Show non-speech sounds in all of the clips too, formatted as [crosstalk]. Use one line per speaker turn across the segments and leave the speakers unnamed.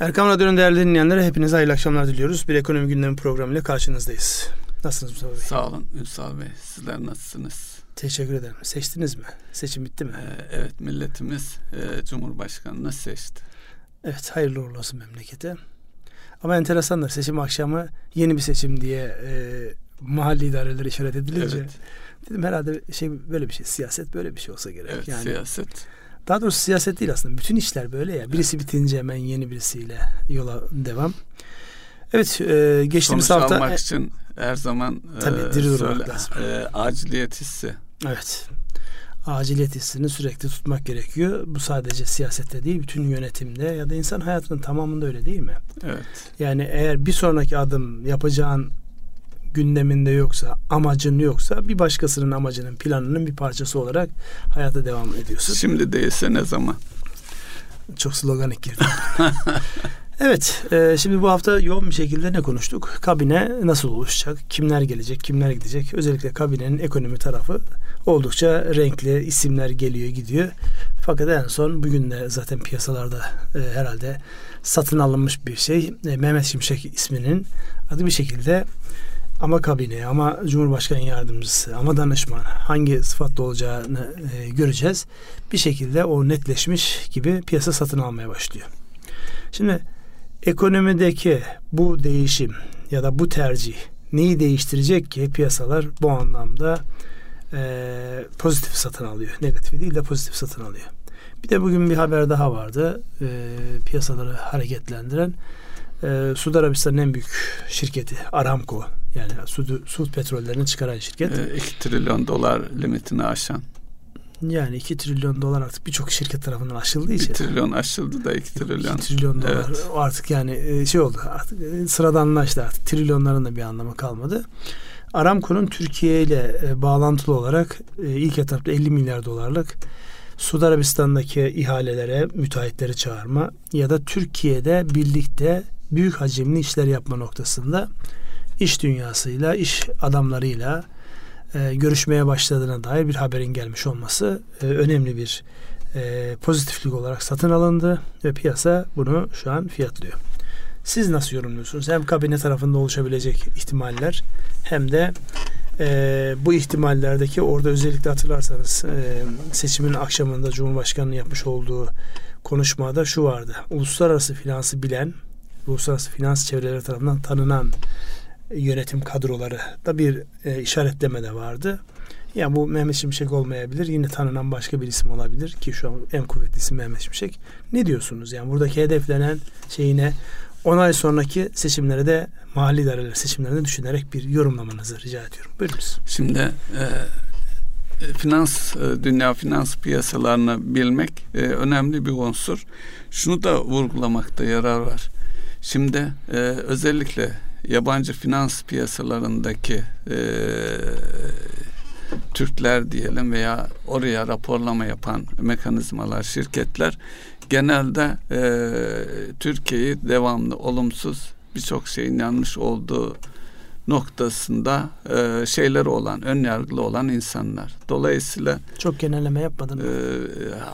Erkam Radyo'nun değerli dinleyenlere hepinize hayırlı akşamlar diliyoruz. Bir ekonomi gündemi programıyla karşınızdayız. Nasılsınız Mustafa Bey?
Sağ olun Ünsal Bey. Sizler nasılsınız?
Teşekkür ederim. Seçtiniz mi? Seçim bitti mi?
Ee, evet milletimiz e, Cumhurbaşkanı'nı seçti.
Evet hayırlı uğurlu olsun memlekete. Ama enteresanlar seçim akşamı yeni bir seçim diye e, mahalli idareler işaret edilince
Evet,
dedim herhalde şey böyle bir şey siyaset böyle bir şey olsa gerek.
evet
yani
siyaset.
Daha doğrusu siyaset değil aslında. Bütün işler böyle ya. Birisi bitince hemen yeni birisiyle yola devam. Evet, e, geçtiğimiz
Sonuç
hafta
almak için her zaman
Tabii, diri durmak lazım.
e, aciliyet hissi.
evet. Aciliyet hissini sürekli tutmak gerekiyor. Bu sadece siyasette değil, bütün yönetimde ya da insan hayatının tamamında öyle değil mi?
Evet.
Yani eğer bir sonraki adım yapacağın gündeminde yoksa, amacın yoksa bir başkasının amacının, planının bir parçası olarak hayata devam ediyorsun.
Şimdi değilse ne zaman?
Çok sloganik girdim. [laughs] evet, e, şimdi bu hafta yoğun bir şekilde ne konuştuk? Kabine nasıl oluşacak? Kimler gelecek? Kimler gidecek? Özellikle kabinenin ekonomi tarafı oldukça renkli isimler geliyor gidiyor. Fakat en son bugün de zaten piyasalarda e, herhalde satın alınmış bir şey. E, Mehmet Şimşek isminin adı bir şekilde ama kabine, ama Cumhurbaşkanı yardımcısı, ama danışman hangi sıfatla olacağını e, göreceğiz. Bir şekilde o netleşmiş gibi piyasa satın almaya başlıyor. Şimdi ekonomideki bu değişim ya da bu tercih neyi değiştirecek ki piyasalar bu anlamda e, pozitif satın alıyor. Negatifi değil de pozitif satın alıyor. Bir de bugün bir haber daha vardı. E, piyasaları hareketlendiren e, Suudi Arabistan'ın en büyük şirketi Aramco yani Suud, Suud petrollerini çıkaran şirket.
2 trilyon dolar limitini aşan.
Yani 2 trilyon dolar artık birçok şirket tarafından aşıldığı
1
için.
trilyon aşıldı da 2 trilyon.
2 trilyon dolar
Evet.
artık yani e, şey oldu artık e, sıradanlaştı artık trilyonların da bir anlamı kalmadı. Aramco'nun Türkiye ile e, bağlantılı olarak e, ilk etapta 50 milyar dolarlık Suudi Arabistan'daki ihalelere müteahhitleri çağırma ya da Türkiye'de birlikte büyük hacimli işler yapma noktasında iş dünyasıyla, iş adamlarıyla e, görüşmeye başladığına dair bir haberin gelmiş olması e, önemli bir e, pozitiflik olarak satın alındı ve piyasa bunu şu an fiyatlıyor. Siz nasıl yorumluyorsunuz? Hem kabine tarafında oluşabilecek ihtimaller hem de e, bu ihtimallerdeki orada özellikle hatırlarsanız e, seçimin akşamında Cumhurbaşkanı'nın yapmış olduğu konuşmada şu vardı. Uluslararası finansı bilen, uluslararası finans çevreleri tarafından tanınan yönetim kadroları da bir e, işaretleme de vardı. Yani bu Mehmet Şimşek olmayabilir. Yine tanınan başka bir isim olabilir ki şu an en kuvvetli isim Mehmet Şimşek. Ne diyorsunuz? Yani buradaki hedeflenen şeyine 10 ay sonraki seçimlere de mahalli idareler seçimlerine düşünerek bir yorumlamanızı rica ediyorum. Buyurunuz.
Şimdi e, e, finans e, dünya finans piyasalarını bilmek e, önemli bir unsur. Şunu da vurgulamakta yarar var. Şimdi e, özellikle yabancı finans piyasalarındaki e, Türkler diyelim veya oraya raporlama yapan mekanizmalar, şirketler genelde e, Türkiye'yi devamlı olumsuz birçok şeyin yanlış olduğu noktasında e, şeyleri olan, ön yargılı olan insanlar. Dolayısıyla
Çok genelleme yapmadın.
e,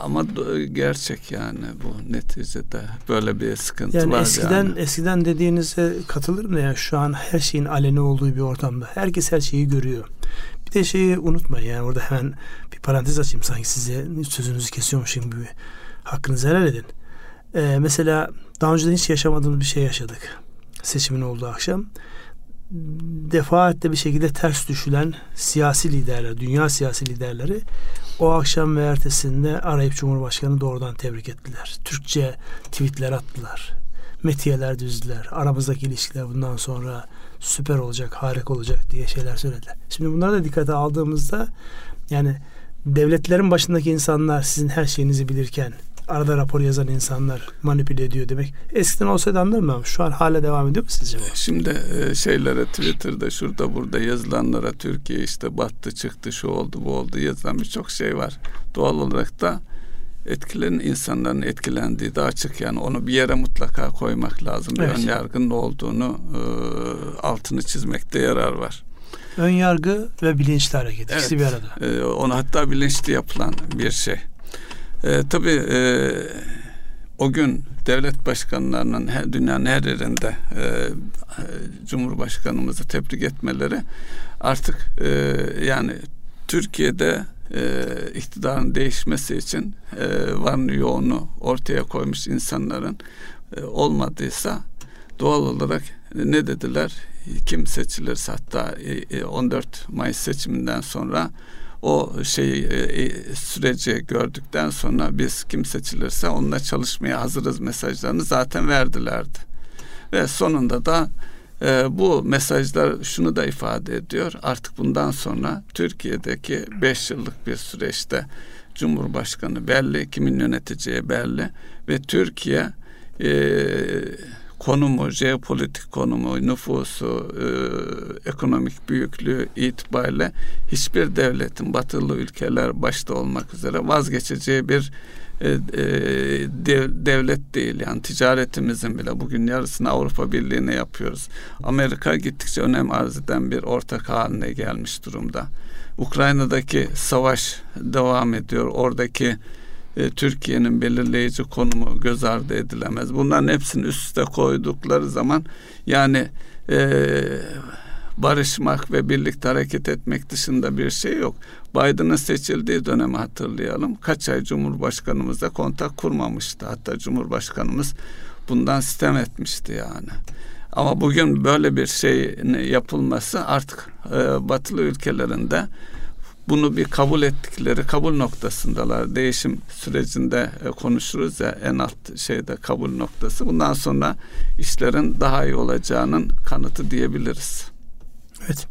ama do- gerçek yani bu neticede böyle bir sıkıntı
Yani
var
eskiden
yani.
eskiden dediğinize katılırım da ya şu an her şeyin aleni olduğu bir ortamda. Herkes her şeyi görüyor. Bir de şeyi unutmayın yani orada hemen bir parantez açayım sanki size sözünüzü kesiyormuşum gibi. Hakkınızı helal edin. Ee, mesela daha önceden hiç yaşamadığımız bir şey yaşadık. Seçimin olduğu akşam. Defaatle bir şekilde ters düşülen siyasi liderler, dünya siyasi liderleri o akşam ve ertesinde arayıp Cumhurbaşkanı doğrudan tebrik ettiler. Türkçe tweetler attılar. Metiyeler düzdüler. Aramızdaki ilişkiler bundan sonra süper olacak, harika olacak diye şeyler söylediler. Şimdi bunları da dikkate aldığımızda yani devletlerin başındaki insanlar sizin her şeyinizi bilirken arada rapor yazan insanlar manipüle ediyor demek. Eskiden olsaydı anlarım ama şu an hala devam ediyor mu sizce bu?
Şimdi e, şeylere Twitter'da şurada burada yazılanlara Türkiye işte battı çıktı şu oldu bu oldu yazılan birçok şey var. Doğal olarak da etkilerin insanların etkilendiği de açık yani onu bir yere mutlaka koymak lazım.
Evet.
Ön yargının olduğunu e, altını çizmekte yarar var.
Ön yargı ve bilinçli hareket
Evet.
ikisi bir arada.
E, onu hatta bilinçli yapılan bir şey. E, tabii e, o gün devlet başkanlarının her, dünyanın her yerinde e, Cumhurbaşkanımızı tebrik etmeleri artık e, yani Türkiye'de e, iktidarın değişmesi için e, varını yoğunu ortaya koymuş insanların e, olmadıysa doğal olarak ne dediler? Kim seçilirse hatta 14 e, Mayıs seçiminden sonra o şey süreci gördükten sonra biz kim seçilirse onunla çalışmaya hazırız mesajlarını zaten verdilerdi. Ve sonunda da e, bu mesajlar şunu da ifade ediyor. Artık bundan sonra Türkiye'deki beş yıllık bir süreçte Cumhurbaşkanı belli, kimin yöneteceği belli ve Türkiye e, konumu, jeopolitik konumu, nüfusu, e, ekonomik büyüklüğü itibariyle hiçbir devletin batılı ülkeler başta olmak üzere vazgeçeceği bir e, e, dev, devlet değil. Yani ticaretimizin bile bugün yarısını Avrupa Birliği'ne yapıyoruz. Amerika gittikçe önem arz eden bir ortak haline gelmiş durumda. Ukrayna'daki savaş devam ediyor. Oradaki e, Türkiye'nin belirleyici konumu göz ardı edilemez. Bunların hepsini üst üste koydukları zaman yani e, barışmak ve birlikte hareket etmek dışında bir şey yok. Biden'ın seçildiği dönemi hatırlayalım. Kaç ay Cumhurbaşkanımızla kontak kurmamıştı. Hatta Cumhurbaşkanımız bundan sitem etmişti yani. Ama bugün böyle bir şey yapılması artık e, batılı ülkelerinde bunu bir kabul ettikleri kabul noktasındalar. Değişim sürecinde e, konuşuruz ya en alt şeyde kabul noktası. Bundan sonra işlerin daha iyi olacağının kanıtı diyebiliriz.
Evet.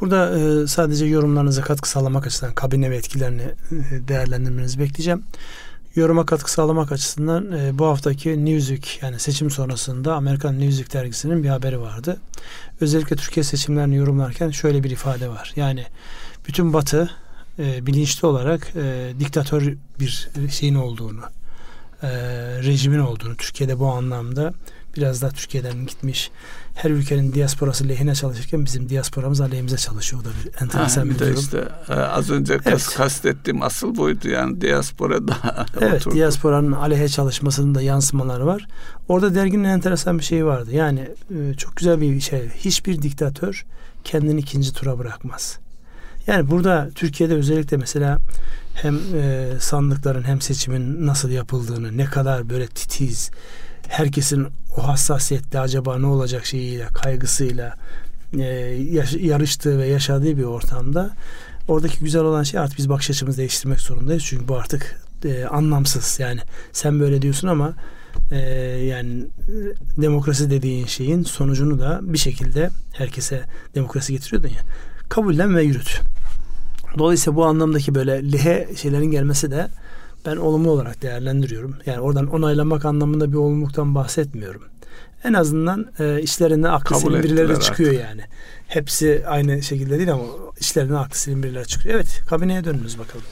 Burada e, sadece yorumlarınıza katkı sağlamak açısından kabine ve etkilerini e, değerlendirmenizi bekleyeceğim. Yoruma katkı sağlamak açısından e, bu haftaki Newsweek yani seçim sonrasında Amerikan Newsweek dergisinin bir haberi vardı. Özellikle Türkiye seçimlerini yorumlarken şöyle bir ifade var. Yani bütün Batı e, bilinçli olarak e, diktatör bir şeyin olduğunu, e, rejimin olduğunu, Türkiye'de bu anlamda biraz daha Türkiye'den gitmiş her ülkenin diasporası lehine çalışırken bizim diasporamız aleyhimize çalışıyor. O da bir enteresan ha, bir, bir durum. Işte,
e, az önce kas, evet. kastettiğim asıl buydu yani diaspora da [laughs]
Evet oturdu. diasporanın aleyhe çalışmasının da yansımaları var. Orada derginin enteresan bir şeyi vardı. Yani e, çok güzel bir şey. Hiçbir diktatör kendini ikinci tura bırakmaz. Yani burada Türkiye'de özellikle mesela hem e, sandıkların hem seçimin nasıl yapıldığını, ne kadar böyle titiz, herkesin o hassasiyette acaba ne olacak şeyiyle, kaygısıyla e, yaş- yarıştığı ve yaşadığı bir ortamda oradaki güzel olan şey artık biz bakış açımızı değiştirmek zorundayız. Çünkü bu artık e, anlamsız. Yani sen böyle diyorsun ama e, yani demokrasi dediğin şeyin sonucunu da bir şekilde herkese demokrasi getiriyordun ya. Kabullen ve yürüt. Dolayısıyla bu anlamdaki böyle lehe şeylerin gelmesi de ben olumlu olarak değerlendiriyorum. Yani oradan onaylamak anlamında bir olumluluktan bahsetmiyorum. En azından e, işlerinde aklı selim birileri çıkıyor artık. yani. Hepsi aynı şekilde değil ama işlerinde aklı selim birileri çıkıyor. Evet kabineye dönünüz bakalım.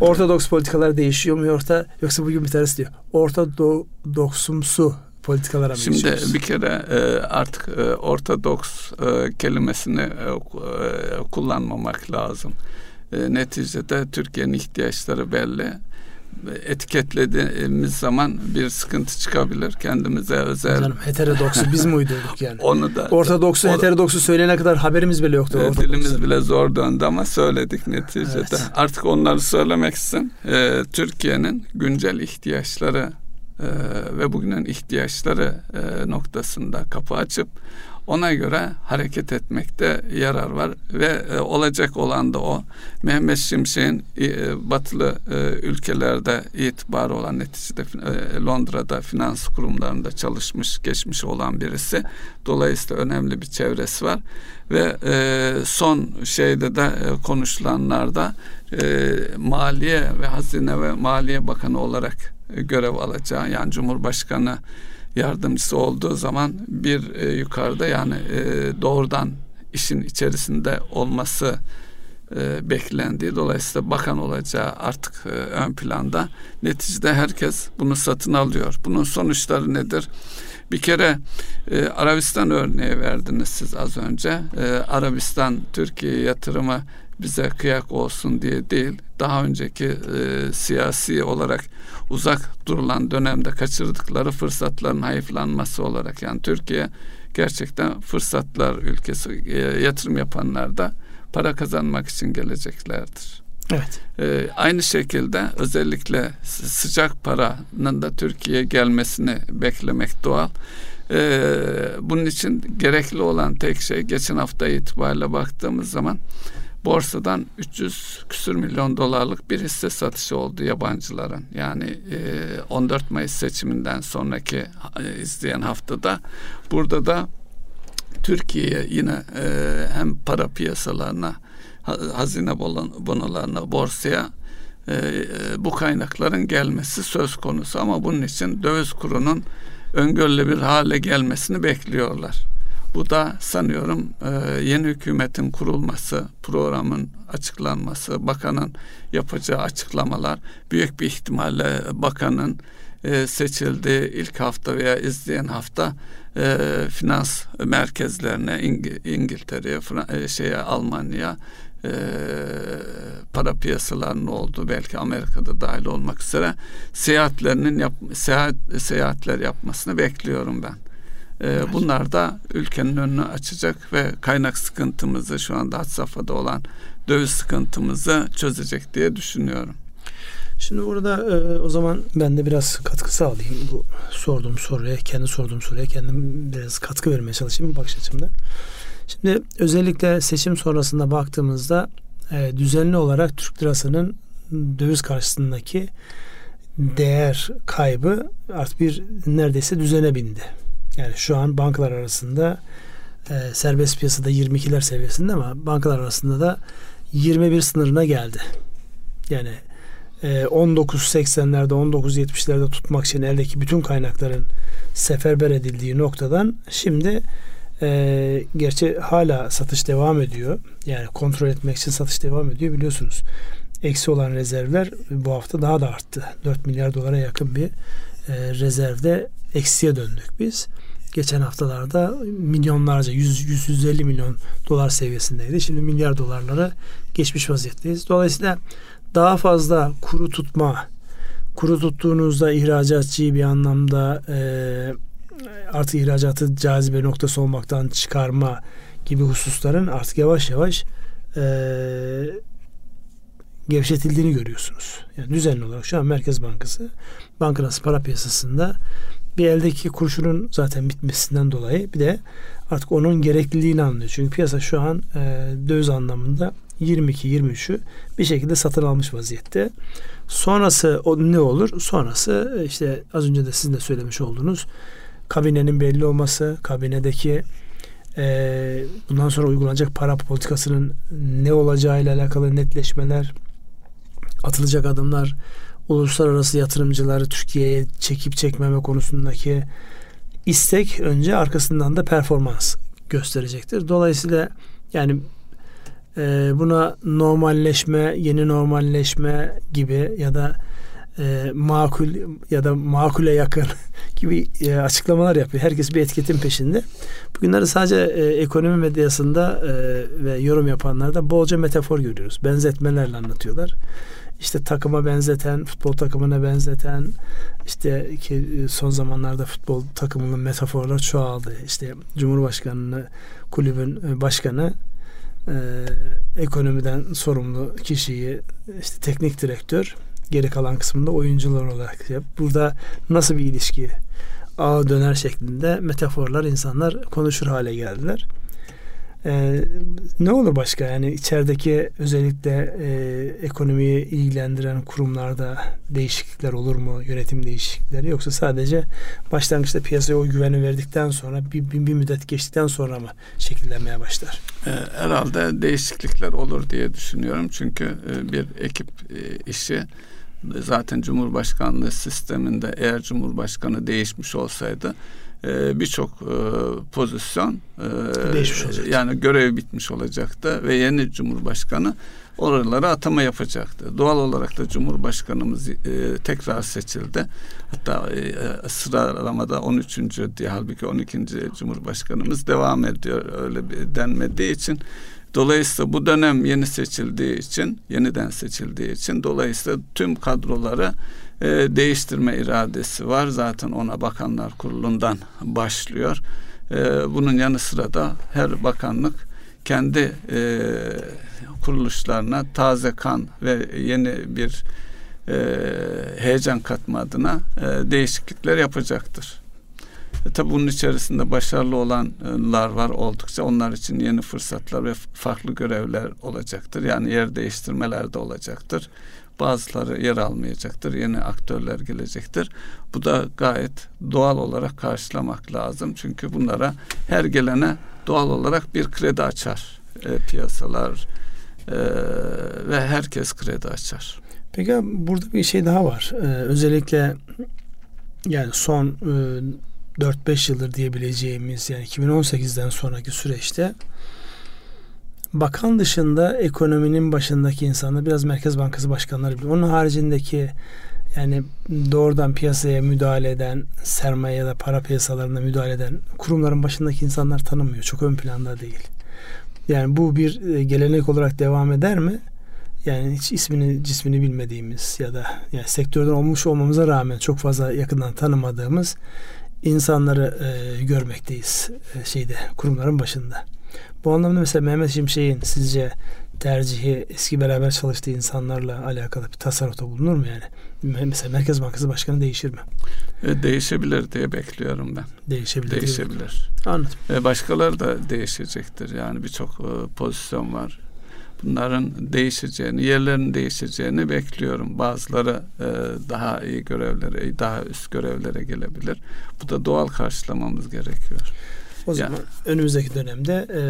Ortodoks politikalar değişiyor mu yoksa yoksa bugün bir tanesi diyor. Ortodoksumsu politikalara mı
Şimdi geçiyoruz? bir kere e, artık e, ortodoks e, kelimesini e, e, kullanmamak lazım. E, neticede Türkiye'nin ihtiyaçları belli etiketlediğimiz zaman bir sıkıntı çıkabilir kendimize özel. Canım,
heterodoksu biz mi uydurduk yani? [laughs]
Onu da.
Ortodoksu, o, heterodoksu söyleyene kadar haberimiz bile yoktu.
E, dilimiz bile zor döndü ama söyledik neticede. Evet. Artık onları söylemek için e, Türkiye'nin güncel ihtiyaçları e, ve bugünün ihtiyaçları e, noktasında kapı açıp ona göre hareket etmekte yarar var ve e, olacak olan da o. Mehmet Şimşek'in e, batılı ülkelerde itibarı olan neticede Londra'da finans kurumlarında çalışmış, geçmiş olan birisi. Dolayısıyla önemli bir çevresi var ve son şeyde de e, konuşulanlarda Maliye ve Hazine ve Maliye Bakanı olarak görev alacağı yani Cumhurbaşkanı yardımcısı olduğu zaman bir e, yukarıda yani e, doğrudan işin içerisinde olması e, beklendiği dolayısıyla bakan olacağı artık e, ön planda. Neticede herkes bunu satın alıyor. Bunun sonuçları nedir? Bir kere e, Arabistan örneği verdiniz siz az önce. E, Arabistan Türkiye yatırımı bize kıyak olsun diye değil, daha önceki e, siyasi olarak uzak durulan dönemde kaçırdıkları fırsatların hayıflanması olarak yani Türkiye gerçekten fırsatlar ülkesi e, yatırım yapanlar da para kazanmak için geleceklerdir.
Evet.
Ee, aynı şekilde özellikle sıcak paranın da Türkiye'ye gelmesini beklemek doğal. Ee, bunun için gerekli olan tek şey geçen hafta itibariyle baktığımız zaman borsadan 300 küsür milyon dolarlık bir hisse satışı oldu yabancıların. Yani e, 14 Mayıs seçiminden sonraki e, izleyen haftada burada da Türkiye'ye yine e, hem para piyasalarına hazine bonolarına borsaya e, e, bu kaynakların gelmesi söz konusu ama bunun için döviz kurunun öngörülebilir hale gelmesini bekliyorlar. Bu da sanıyorum e, yeni hükümetin kurulması, programın açıklanması, bakanın yapacağı açıklamalar büyük bir ihtimalle bakanın e, seçildiği ilk hafta veya izleyen hafta e, finans merkezlerine İng- İngiltere'ye, e, şeye Almanya e, para piyasalarının olduğu belki Amerika'da dahil olmak üzere seyahatlerinin yap, seyahat seyahatler yapmasını bekliyorum ben. E, bunlar da ülkenin önünü açacak ve kaynak sıkıntımızı şu anda had safhada olan döviz sıkıntımızı çözecek diye düşünüyorum.
Şimdi burada e, o zaman ben de biraz katkı sağlayayım bu sorduğum soruya, kendi sorduğum soruya kendim biraz katkı vermeye çalışayım bakış açımda. Şimdi özellikle seçim sonrasında baktığımızda e, düzenli olarak Türk lirasının döviz karşısındaki değer kaybı artık bir neredeyse düzene bindi. Yani şu an bankalar arasında e, serbest piyasada 22'ler seviyesinde ama bankalar arasında da 21 sınırına geldi. Yani e, 19.80'lerde 19.70'lerde tutmak için eldeki bütün kaynakların seferber edildiği noktadan şimdi e, gerçi hala satış devam ediyor. Yani kontrol etmek için satış devam ediyor biliyorsunuz. Eksi olan rezervler bu hafta daha da arttı. 4 milyar dolara yakın bir e, rezervde eksiye döndük biz. Geçen haftalarda milyonlarca 100, 150 milyon dolar seviyesindeydi. Şimdi milyar dolarlara geçmiş vaziyetteyiz. Dolayısıyla daha fazla kuru tutma, kuru tuttuğunuzda ihracatçıyı bir anlamda e, artık ihracatı cazibe noktası olmaktan çıkarma gibi hususların artık yavaş yavaş e, gevşetildiğini görüyorsunuz. Yani düzenli olarak şu an Merkez Bankası bankanası para piyasasında bir eldeki kurşunun zaten bitmesinden dolayı bir de artık onun gerekliliğini anlıyor. Çünkü piyasa şu an e, döviz anlamında 22-23'ü bir şekilde satın almış vaziyette. Sonrası o ne olur? Sonrası işte az önce de sizin de söylemiş olduğunuz kabinenin belli olması, kabinedeki e, bundan sonra uygulanacak para politikasının ne olacağıyla alakalı netleşmeler, atılacak adımlar, uluslararası yatırımcıları Türkiye'ye çekip çekmeme konusundaki istek önce arkasından da performans gösterecektir. Dolayısıyla yani e, buna normalleşme, yeni normalleşme gibi ya da e, makul ya da makule yakın [laughs] gibi e, açıklamalar yapıyor. Herkes bir etiketin peşinde. Bugünlerde sadece e, ekonomi medyasında e, ve yorum yapanlarda bolca metafor görüyoruz. Benzetmelerle anlatıyorlar. İşte takıma benzeten, futbol takımına benzeten, işte ki e, son zamanlarda futbol takımının metaforlar çoğaldı. İşte Cumhurbaşkanını, kulübün e, başkanı e, ekonomiden sorumlu kişiyi işte teknik direktör geri kalan kısmında oyuncular olarak burada nasıl bir ilişki ağa döner şeklinde metaforlar insanlar konuşur hale geldiler. Ee, ne olur başka? Yani içerideki özellikle e, ekonomiyi ilgilendiren kurumlarda değişiklikler olur mu? Yönetim değişiklikleri? Yoksa sadece başlangıçta piyasaya o güveni verdikten sonra bir, bir, bir müddet geçtikten sonra mı şekillenmeye başlar?
Ee, herhalde değişiklikler olur diye düşünüyorum. Çünkü e, bir ekip e, işi zaten Cumhurbaşkanlığı sisteminde eğer Cumhurbaşkanı değişmiş olsaydı e, birçok e, pozisyon e, yani görev bitmiş olacaktı ve yeni Cumhurbaşkanı oralara atama yapacaktı. Doğal olarak da Cumhurbaşkanımız e, tekrar seçildi. Hatta e, sıralamada 13. diye halbuki 12. Cumhurbaşkanımız devam ediyor öyle bir denmediği için Dolayısıyla bu dönem yeni seçildiği için, yeniden seçildiği için dolayısıyla tüm kadroları e, değiştirme iradesi var. Zaten ona Bakanlar Kurulu'ndan başlıyor. E, bunun yanı sıra da her bakanlık kendi e, kuruluşlarına taze kan ve yeni bir e, heyecan katma adına e, değişiklikler yapacaktır. E, tabi bunun içerisinde başarılı olanlar var oldukça. Onlar için yeni fırsatlar ve farklı görevler olacaktır. Yani yer değiştirmeler de olacaktır. Bazıları yer almayacaktır. Yeni aktörler gelecektir. Bu da gayet doğal olarak karşılamak lazım. Çünkü bunlara her gelene doğal olarak bir kredi açar e, piyasalar e, ve herkes kredi açar.
Peki burada bir şey daha var. Ee, özellikle yani son e, 4-5 yıldır diyebileceğimiz yani 2018'den sonraki süreçte bakan dışında ekonominin başındaki insanlar biraz Merkez Bankası başkanları bile. Onun haricindeki yani doğrudan piyasaya müdahale eden, sermaye ya da para piyasalarına müdahale eden kurumların başındaki insanlar tanınmıyor. Çok ön planda değil. Yani bu bir e, gelenek olarak devam eder mi? Yani hiç ismini cismini bilmediğimiz ya da yani sektörden olmuş olmamıza rağmen çok fazla yakından tanımadığımız insanları e, görmekteyiz e, şeyde kurumların başında. Bu anlamda mesela Mehmet Şimşek'in sizce tercihi eski beraber çalıştığı insanlarla alakalı bir tasarrufta bulunur mu yani? Mesela Merkez Bankası Başkanı değişir mi?
E, değişebilir diye bekliyorum ben.
Değişebilir.
Değişebilir.
Anladım.
E, başkaları da değişecektir. Yani birçok e, pozisyon var. Bunların değişeceğini, yerlerinin değişeceğini bekliyorum. Bazıları e, daha iyi görevlere, daha üst görevlere gelebilir. Bu da doğal karşılamamız gerekiyor.
O zaman yani, önümüzdeki dönemde e,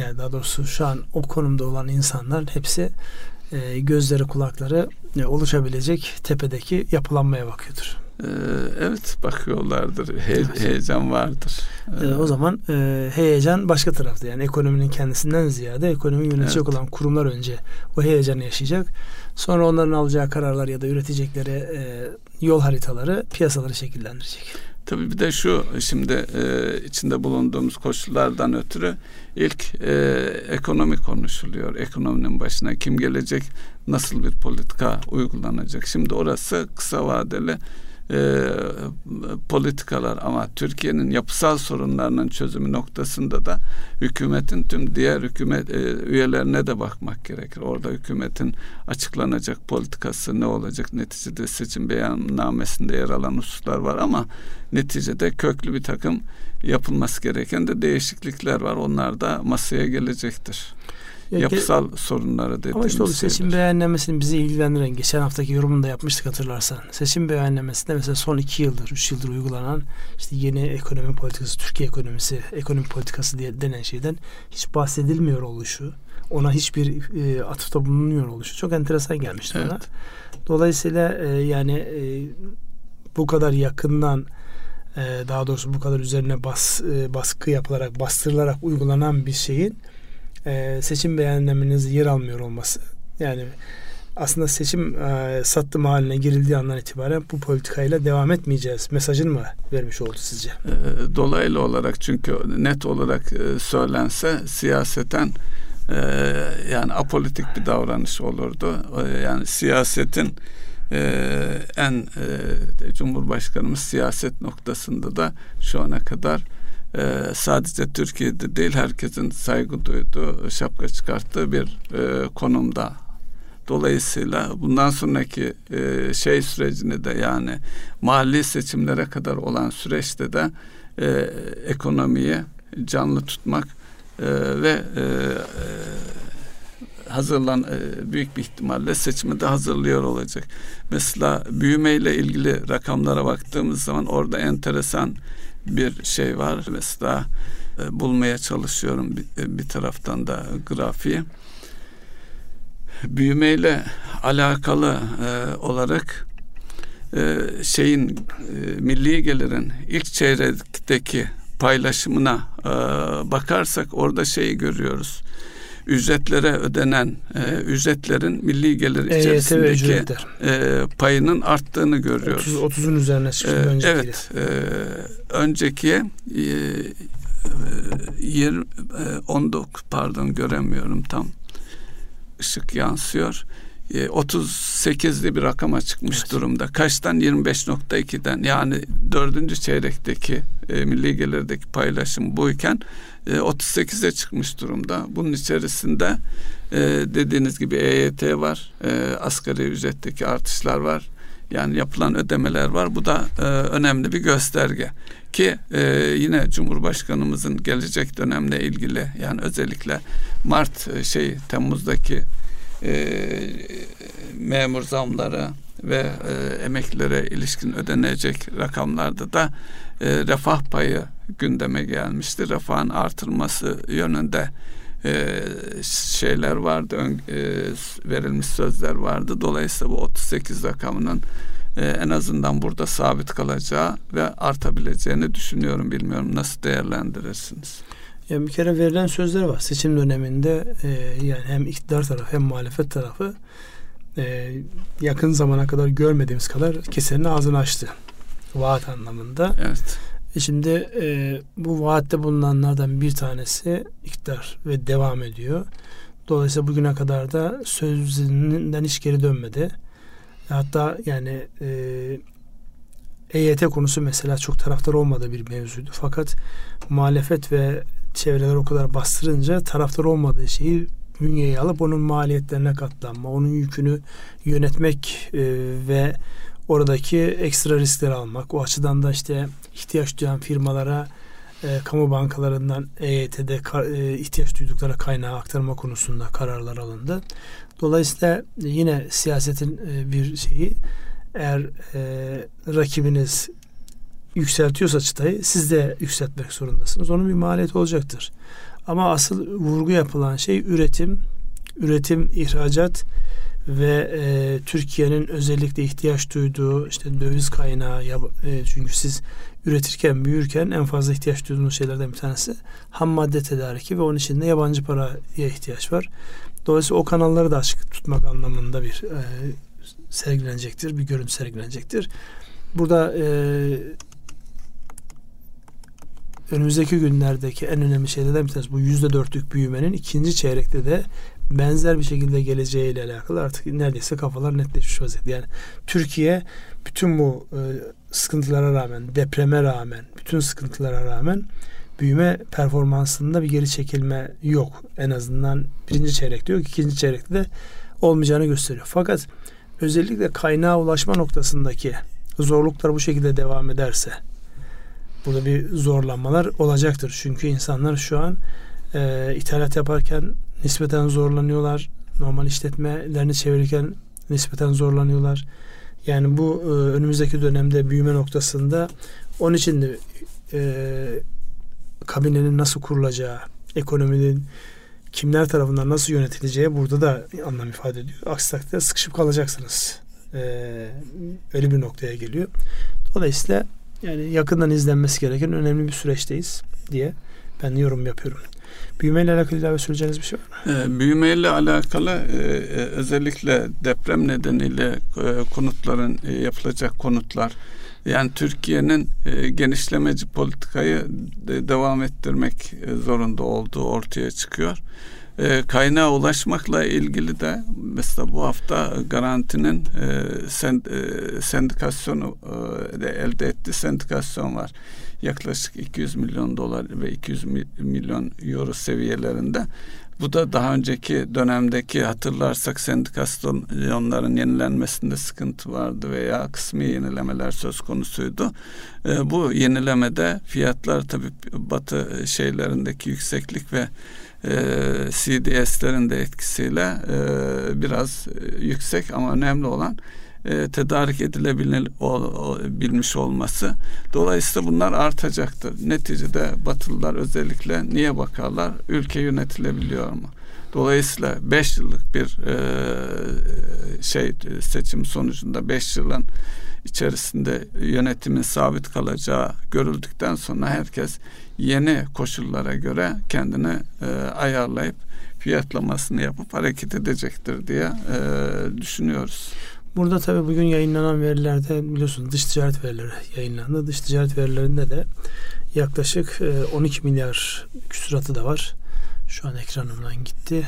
yani daha doğrusu şu an o konumda olan insanlar hepsi e, gözleri kulakları e, oluşabilecek tepedeki yapılanmaya bakıyordur.
Ee, evet bakıyorlardır. He, evet. Heyecan vardır.
Ee, o zaman e, heyecan başka tarafta. Yani ekonominin kendisinden ziyade ekonomi yönetecek evet. olan kurumlar önce o heyecanı yaşayacak. Sonra onların alacağı kararlar ya da üretecekleri e, yol haritaları piyasaları şekillendirecek.
Tabii bir de şu şimdi e, içinde bulunduğumuz koşullardan ötürü ilk e, ekonomi konuşuluyor. Ekonominin başına kim gelecek, nasıl bir politika uygulanacak. Şimdi orası kısa vadeli e, politikalar ama Türkiye'nin yapısal sorunlarının çözümü noktasında da hükümetin tüm diğer hükümet e, üyelerine de bakmak gerekir. Orada hükümetin açıklanacak politikası ne olacak? Neticede seçim beyannamesinde yer alan hususlar var ama neticede köklü bir takım yapılması gereken de değişiklikler var. Onlar da masaya gelecektir. Ya yapısal ge- sorunları dediğimiz Ama işte o
seçim beyannamesinin bizi ilgilendiren geçen haftaki yorumunu da yapmıştık hatırlarsan. Seçim beyannamesinde mesela son iki yıldır, üç yıldır uygulanan işte yeni ekonomi politikası, Türkiye ekonomisi, ekonomi politikası diye denen şeyden hiç bahsedilmiyor oluşu, ona hiçbir e, atıfta bulunmuyor oluşu çok enteresan gelmişti evet. bana. Dolayısıyla e, yani e, bu kadar yakından e, daha doğrusu bu kadar üzerine bas, e, baskı yapılarak, bastırılarak uygulanan bir şeyin e, seçim beyanlamanız yer almıyor olması. Yani aslında seçim e, sattım haline girildiği andan itibaren bu politikayla devam etmeyeceğiz mesajını mı vermiş oldu sizce?
E, dolaylı olarak çünkü net olarak e, söylense siyaseten e, yani apolitik bir davranış olurdu. E, yani siyasetin e, en e, Cumhurbaşkanımız siyaset noktasında da şu ana kadar e, sadece Türkiye'de değil herkesin saygı duyduğu, şapka çıkarttığı bir e, konumda. Dolayısıyla bundan sonraki e, şey sürecini de yani mahalli seçimlere kadar olan süreçte de e, ekonomiyi canlı tutmak e, ve e, e hazırlan e, büyük bir ihtimalle seçimi de hazırlıyor olacak. Mesela büyümeyle ilgili rakamlara baktığımız zaman orada enteresan bir şey var. Mesela e, bulmaya çalışıyorum bir, e, bir taraftan da grafiği. Büyümeyle alakalı e, olarak e, şeyin e, milli gelirin ilk çeyrekteki paylaşımına e, bakarsak orada şeyi görüyoruz ücretlere ödenen e, ücretlerin milli gelir e içerisindeki e, payının arttığını görüyoruz.
30, 30'un üzerine çıktı
e, Evet. E, önceki e, 20, 19 pardon göremiyorum tam ışık yansıyor. 38'li e, bir rakama çıkmış evet. durumda. Kaçtan 25.2'den yani dördüncü çeyrekteki e, milli gelirdeki paylaşım buyken e, 38'e çıkmış durumda. Bunun içerisinde e, dediğiniz gibi EYT var, e, asgari ücretteki artışlar var. Yani yapılan ödemeler var. Bu da e, önemli bir gösterge ki e, yine Cumhurbaşkanımızın gelecek dönemle ilgili yani özellikle Mart e, şey Temmuz'daki e, memur zamları ve e, emeklilere ilişkin ödenecek rakamlarda da e, refah payı gündeme gelmişti. Refahın artırılması yönünde e, şeyler vardı, ön, e, verilmiş sözler vardı. Dolayısıyla bu 38 rakamının e, en azından burada sabit kalacağı ve artabileceğini düşünüyorum. Bilmiyorum nasıl değerlendirirsiniz?
Yani bir kere verilen sözler var. Seçim döneminde e, yani hem iktidar tarafı hem muhalefet tarafı e, yakın zamana kadar görmediğimiz kadar kesenin ağzını açtı. Vaat anlamında.
Evet.
E şimdi e, bu vaatte bulunanlardan bir tanesi iktidar ve devam ediyor. Dolayısıyla bugüne kadar da sözünden hiç geri dönmedi. Hatta yani e, EYT konusu mesela çok taraftar olmadığı bir mevzuydu. Fakat muhalefet ve çevreler o kadar bastırınca taraftar olmadığı şeyi bünyeye alıp onun maliyetlerine katlanma, onun yükünü yönetmek e, ve oradaki ekstra riskleri almak. O açıdan da işte ihtiyaç duyan firmalara e, kamu bankalarından EYT'de e, ihtiyaç duydukları kaynağı aktarma konusunda kararlar alındı. Dolayısıyla yine siyasetin e, bir şeyi eğer e, rakibiniz yükseltiyorsa çıtayı siz de yükseltmek zorundasınız. Onun bir maliyeti olacaktır. Ama asıl vurgu yapılan şey üretim, üretim, ihracat ve e, Türkiye'nin özellikle ihtiyaç duyduğu işte döviz kaynağı ya, e, çünkü siz üretirken büyürken en fazla ihtiyaç duyduğunuz şeylerden bir tanesi ham madde tedariki ve onun içinde yabancı paraya ihtiyaç var. Dolayısıyla o kanalları da açık tutmak anlamında bir e, sergilenecektir, bir görüntü sergilenecektir. Burada e, önümüzdeki günlerdeki en önemli şeylerden bir tanesi bu yüzde dörtlük büyümenin ikinci çeyrekte de benzer bir şekilde geleceğiyle alakalı artık neredeyse kafalar netleşmiş vaziyette. Yani Türkiye bütün bu e, sıkıntılara rağmen, depreme rağmen, bütün sıkıntılara rağmen büyüme performansında bir geri çekilme yok. En azından birinci çeyrekte yok. ikinci çeyrekte de olmayacağını gösteriyor. Fakat özellikle kaynağa ulaşma noktasındaki zorluklar bu şekilde devam ederse burada bir zorlanmalar olacaktır. Çünkü insanlar şu an e, ithalat yaparken nispeten zorlanıyorlar. Normal işletmelerini çevirirken nispeten zorlanıyorlar. Yani bu e, önümüzdeki dönemde büyüme noktasında onun için de e, kabinenin nasıl kurulacağı, ekonominin kimler tarafından nasıl yönetileceği burada da anlam ifade ediyor. Aksi takdirde sıkışıp kalacaksınız. Ee, öyle bir noktaya geliyor. Dolayısıyla yani yakından izlenmesi gereken önemli bir süreçteyiz diye ben yorum yapıyorum. Büyümeyle alakalı ilave söyleyeceğiniz bir şey var
mı? E, büyümeyle alakalı e, e, özellikle deprem nedeniyle e, konutların e, yapılacak konutlar yani Türkiye'nin e, genişlemeci politikayı de, devam ettirmek e, zorunda olduğu ortaya çıkıyor. E, kaynağa ulaşmakla ilgili de mesela bu hafta garantinin e, send, e, sendikasyonu e, de elde ettiği sendikasyon var. Yaklaşık 200 milyon dolar ve 200 milyon euro seviyelerinde. Bu da daha önceki dönemdeki hatırlarsak sendikasyonların yenilenmesinde sıkıntı vardı veya kısmi yenilemeler söz konusuydu. E, bu yenilemede fiyatlar tabii batı şeylerindeki yükseklik ve e, CDS'lerin de etkisiyle e, biraz yüksek ama önemli olan e, tedarik edilebilmiş olması. Dolayısıyla bunlar artacaktır. Neticede Batılılar özellikle niye bakarlar? Ülke yönetilebiliyor mu? Dolayısıyla 5 yıllık bir e, şey seçim sonucunda 5 yılın içerisinde yönetimin sabit kalacağı görüldükten sonra herkes yeni koşullara göre kendini e, ayarlayıp fiyatlamasını yapıp hareket edecektir diye e, düşünüyoruz.
Burada tabii bugün yayınlanan verilerde biliyorsunuz dış ticaret verileri yayınlandı. Dış ticaret verilerinde de yaklaşık 12 e, milyar küsuratı da var. Şu an ekranımdan gitti.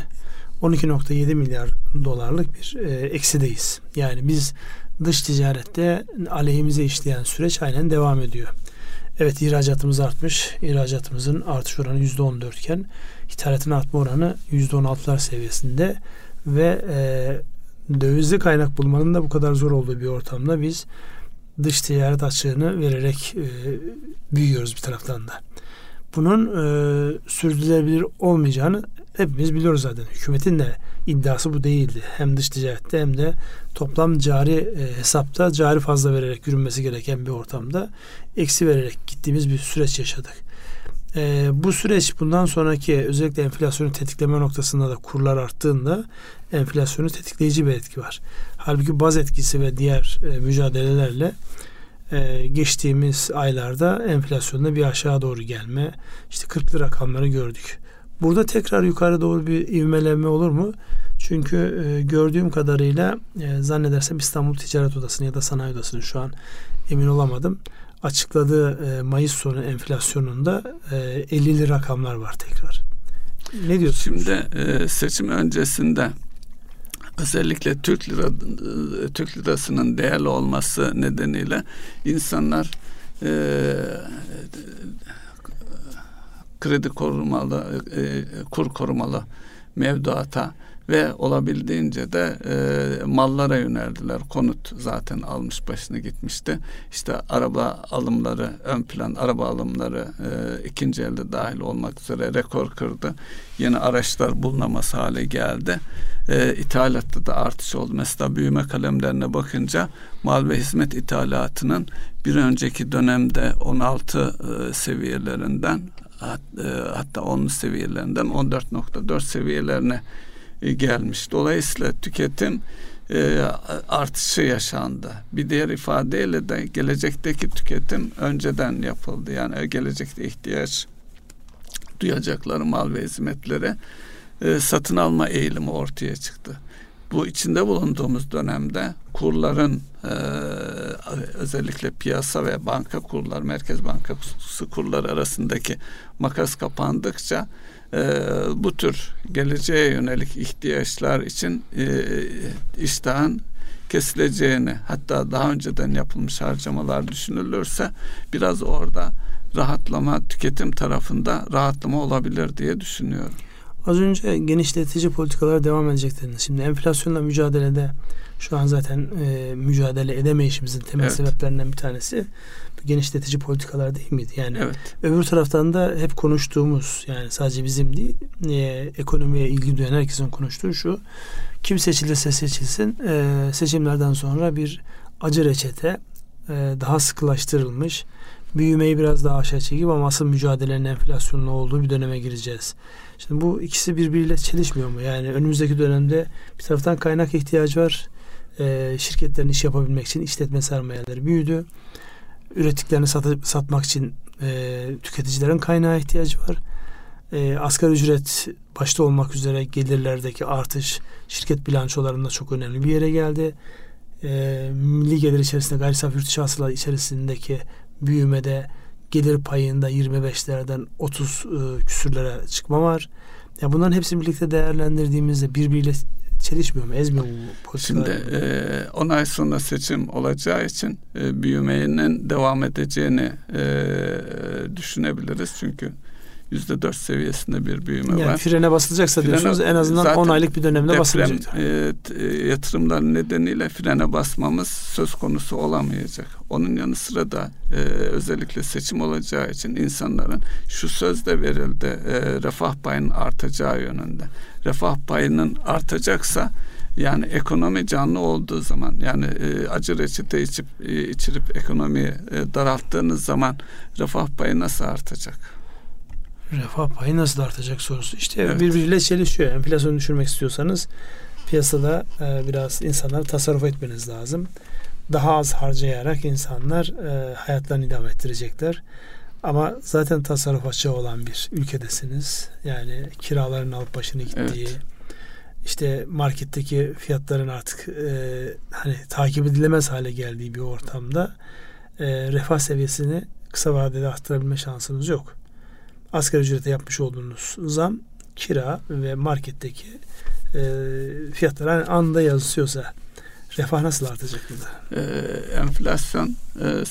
12.7 milyar dolarlık bir e, eksideyiz. Yani biz dış ticarette aleyhimize işleyen süreç aynen devam ediyor. Evet ihracatımız artmış. İhracatımızın artış oranı %14 iken ithalatın artma oranı %16'lar seviyesinde ve e, dövizli kaynak bulmanın da bu kadar zor olduğu bir ortamda biz dış ticaret açığını vererek e, büyüyoruz bir taraftan da. Bunun e, sürdürülebilir olmayacağını hepimiz biliyoruz zaten. Hükümetin de iddiası bu değildi. Hem dış ticarette hem de toplam cari e, hesapta cari fazla vererek yürünmesi gereken bir ortamda eksi vererek gittiğimiz bir süreç yaşadık. E, bu süreç bundan sonraki özellikle enflasyonu tetikleme noktasında da kurlar arttığında enflasyonu tetikleyici bir etki var. Halbuki baz etkisi ve diğer e, mücadelelerle e, geçtiğimiz aylarda enflasyonda bir aşağı doğru gelme, işte 40'lı rakamları gördük. Burada tekrar yukarı doğru bir ivmelenme olur mu? Çünkü e, gördüğüm kadarıyla e, zannedersem İstanbul Ticaret Odası'nın ya da Sanayi Odası'nın şu an emin olamadım. Açıkladığı e, Mayıs sonu enflasyonunda e, 50'li rakamlar var tekrar. Ne diyorsunuz?
Şimdi e, seçim öncesinde özellikle Türk lira Türk lirasının değerli olması nedeniyle insanlar e, kredi korumalı e, kur korumalı mevduata ve olabildiğince de e, mallara yöneldiler. Konut zaten almış başını gitmişti. İşte araba alımları ön plan araba alımları e, ikinci elde dahil olmak üzere rekor kırdı. Yeni araçlar bulunamaz hale geldi. E, ithalatta da artış oldu. Mesela büyüme kalemlerine bakınca mal ve hizmet ithalatının bir önceki dönemde 16 e, seviyelerinden e, hatta 10 seviyelerinden 14.4 seviyelerine e, gelmiş. Dolayısıyla tüketim e, artışı yaşandı. Bir diğer ifadeyle de gelecekteki tüketim önceden yapıldı. Yani gelecekte ihtiyaç duyacakları mal ve hizmetlere satın alma eğilimi ortaya çıktı. Bu içinde bulunduğumuz dönemde kurların e, özellikle piyasa ve banka kurlar, merkez bankası kurları arasındaki makas kapandıkça e, bu tür geleceğe yönelik ihtiyaçlar için e, iştahın kesileceğini hatta daha önceden yapılmış harcamalar düşünülürse biraz orada rahatlama tüketim tarafında rahatlama olabilir diye düşünüyorum.
Az önce genişletici politikalar devam edecek dediniz. Şimdi enflasyonla mücadelede şu an zaten e, mücadele edemeyişimizin temel evet. sebeplerinden bir tanesi genişletici politikalar değil miydi? Yani evet. öbür taraftan da hep konuştuğumuz yani sadece bizim değil e, ekonomiye ilgi duyan herkesin konuştuğu şu kim seçilirse seçilsin e, seçimlerden sonra bir acı reçete e, daha sıkılaştırılmış büyümeyi biraz daha aşağı çekip ama asıl mücadelenin enflasyonlu olduğu bir döneme gireceğiz. Şimdi bu ikisi birbiriyle çelişmiyor mu? Yani önümüzdeki dönemde bir taraftan kaynak ihtiyacı var. E, şirketlerin iş yapabilmek için işletme sermayeleri büyüdü. Ürettiklerini sat, satmak için e, tüketicilerin kaynağı ihtiyacı var. E, asgari ücret başta olmak üzere gelirlerdeki artış şirket bilançolarında çok önemli bir yere geldi. E, milli gelir içerisinde gayri safi yurt içerisindeki büyümede gelir payında 25'lerden 30 e, küsürlere çıkma var. Ya bunların hepsini birlikte değerlendirdiğimizde birbiriyle çelişmiyor mu? Ezmiyor mu
Şimdi e, 10 ay sonra seçim olacağı için e, büyümenin devam edeceğini e, düşünebiliriz. Çünkü yüzde dört seviyesinde bir büyüme yani var.
Frene basılacaksa frene, diyorsunuz en azından 10 aylık bir dönemde deprem, basılacak.
E, e, yatırımlar nedeniyle frene basmamız söz konusu olamayacak. Onun yanı sıra da e, özellikle seçim olacağı için insanların şu söz de verildi e, refah payının artacağı yönünde. Refah payının artacaksa yani ekonomi canlı olduğu zaman yani e, acı reçete içip e, içirip ekonomiyi e, daralttığınız zaman refah payı nasıl artacak?
Refah payı nasıl artacak sorusu. İşte evet. birbiriyle çelişiyor. Enflasyonu düşürmek istiyorsanız piyasada e, biraz insanlar tasarruf etmeniz lazım. Daha az harcayarak insanlar e, hayatlarını idame ettirecekler. Ama zaten tasarruf açığı olan bir ülkedesiniz. Yani kiraların alıp başını gittiği, evet. işte marketteki fiyatların artık e, hani takip edilemez hale geldiği bir ortamda e, refah seviyesini kısa vadede arttırabilme şansınız yok. Asgari ücrete yapmış olduğunuz zam kira ve marketteki e, fiyatlar hani anda yansıyorsa refah nasıl artacak burada?
Ee, enflasyon e, e,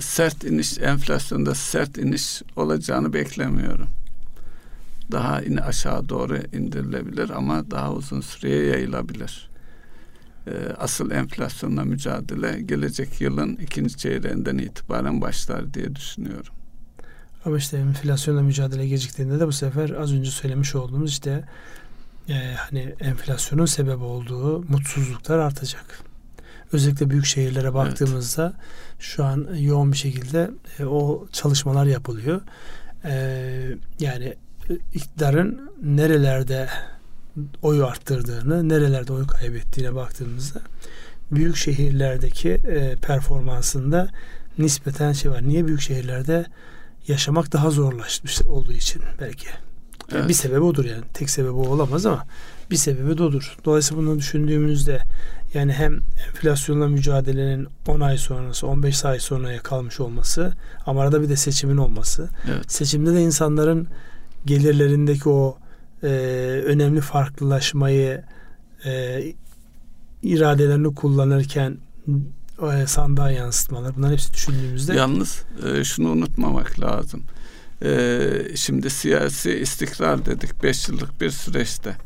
sert iniş enflasyonda sert iniş olacağını beklemiyorum. Daha in aşağı doğru indirilebilir ama daha uzun süreye yayılabilir. Ee, asıl enflasyonla mücadele gelecek yılın ikinci çeyreğinden itibaren başlar diye düşünüyorum.
Ama işte enflasyonla mücadele geciktiğinde de bu sefer az önce söylemiş olduğumuz işte e, hani enflasyonun sebep olduğu mutsuzluklar artacak. Özellikle büyük şehirlere baktığımızda evet. şu an yoğun bir şekilde e, o çalışmalar yapılıyor. E, yani iktidarın nerelerde oyu arttırdığını, nerelerde oy kaybettiğine baktığımızda büyük şehirlerdeki e, performansında nispeten şey var. Niye büyük şehirlerde yaşamak daha zorlaşmış olduğu için belki. Evet. Bir sebebi odur yani. Tek sebebi olamaz ama bir sebebi de odur. Dolayısıyla bunu düşündüğümüzde yani hem enflasyonla mücadelenin 10 ay sonrası, 15 ay sonraya kalmış olması ama arada bir de seçimin olması. Evet. Seçimde de insanların gelirlerindeki o e, önemli farklılaşmayı e, iradelerini kullanırken e, sandığa yansıtmalar bunlar hepsi düşündüğümüzde
yalnız e, şunu unutmamak lazım. E, şimdi siyasi istikrar dedik beş yıllık bir süreçte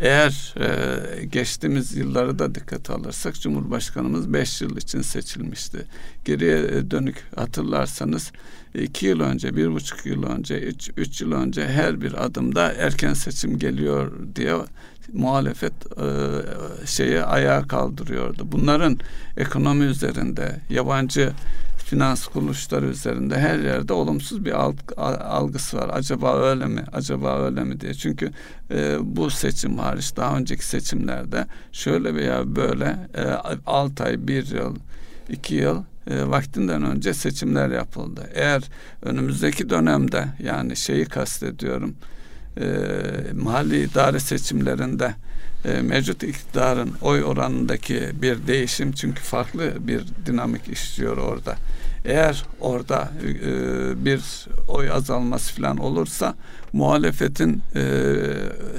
eğer e, geçtiğimiz yılları da dikkate alırsak Cumhurbaşkanımız beş yıl için seçilmişti. Geriye dönük hatırlarsanız iki yıl önce, bir buçuk yıl önce, üç, yıl önce her bir adımda erken seçim geliyor diye muhalefet e, şeyi ayağa kaldırıyordu. Bunların ekonomi üzerinde, yabancı finans kuruluşları üzerinde her yerde olumsuz bir algısı var. Acaba öyle mi? Acaba öyle mi diye. Çünkü e, bu seçim hariç daha önceki seçimlerde şöyle veya böyle e, 6 ay, 1 yıl, 2 yıl e, vaktinden önce seçimler yapıldı. Eğer önümüzdeki dönemde yani şeyi kastediyorum e, mahalli idare seçimlerinde e, mevcut iktidarın oy oranındaki bir değişim çünkü farklı bir dinamik işliyor orada. Eğer orada e, bir oy azalması falan olursa muhalefetin e,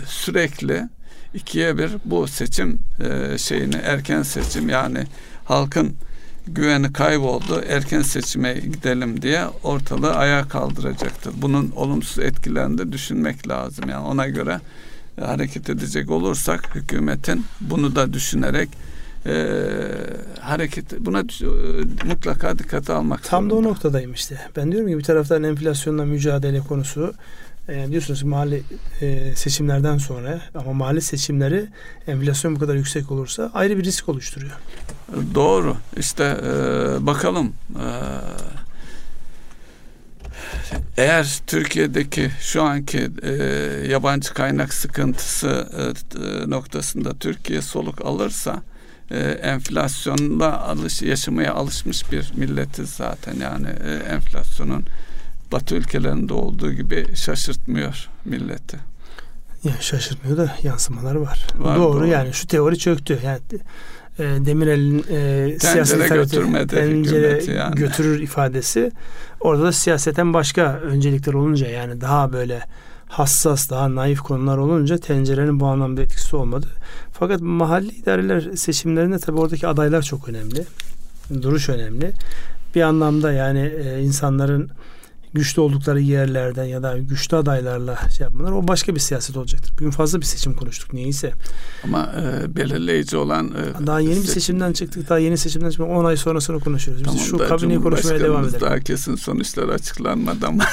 sürekli ikiye bir bu seçim e, şeyini erken seçim yani halkın güveni kayboldu erken seçime gidelim diye ortalığı ayağa kaldıracaktır. Bunun olumsuz etkilerini de düşünmek lazım. Yani ona göre hareket edecek olursak hükümetin bunu da düşünerek e, hareket buna e, mutlaka dikkate almak
Tam zorunda. da o noktadayım işte. Ben diyorum ki bir taraftan enflasyonla mücadele konusu e, diyorsunuz ki mahalle e, seçimlerden sonra ama mahalle seçimleri enflasyon bu kadar yüksek olursa ayrı bir risk oluşturuyor.
Doğru. İşte e, bakalım e, eğer Türkiye'deki şu anki e, yabancı kaynak sıkıntısı e, e, noktasında Türkiye soluk alırsa e, enflasyonla alış, yaşamaya alışmış bir milletiz zaten yani e, enflasyonun Batı ülkelerinde olduğu gibi şaşırtmıyor milleti.
Yani şaşırtmıyor da yansımaları var. var doğru, doğru yani şu teori çöktü. Yani e, Demirel'in e, siyaset
götürmedi tencere
yani. götürür ifadesi orada da siyaseten başka öncelikler olunca yani daha böyle hassas, daha naif konular olunca tencerenin bu anlamda etkisi olmadı. Fakat mahalli idareler seçimlerinde tabii oradaki adaylar çok önemli. Duruş önemli. Bir anlamda yani e, insanların güçlü oldukları yerlerden ya da güçlü adaylarla şey yapmalar o başka bir siyaset olacaktır. Bugün fazla bir seçim konuştuk neyse.
Ama e, belirleyici olan
e, daha yeni bir seçimden çıktık. Daha yeni seçimden çıktık. 10 ay sonrasını konuşuyoruz. Biz tamam, şu kabineyi konuşmaya devam edelim.
Daha kesin sonuçlar açıklanmadı ama.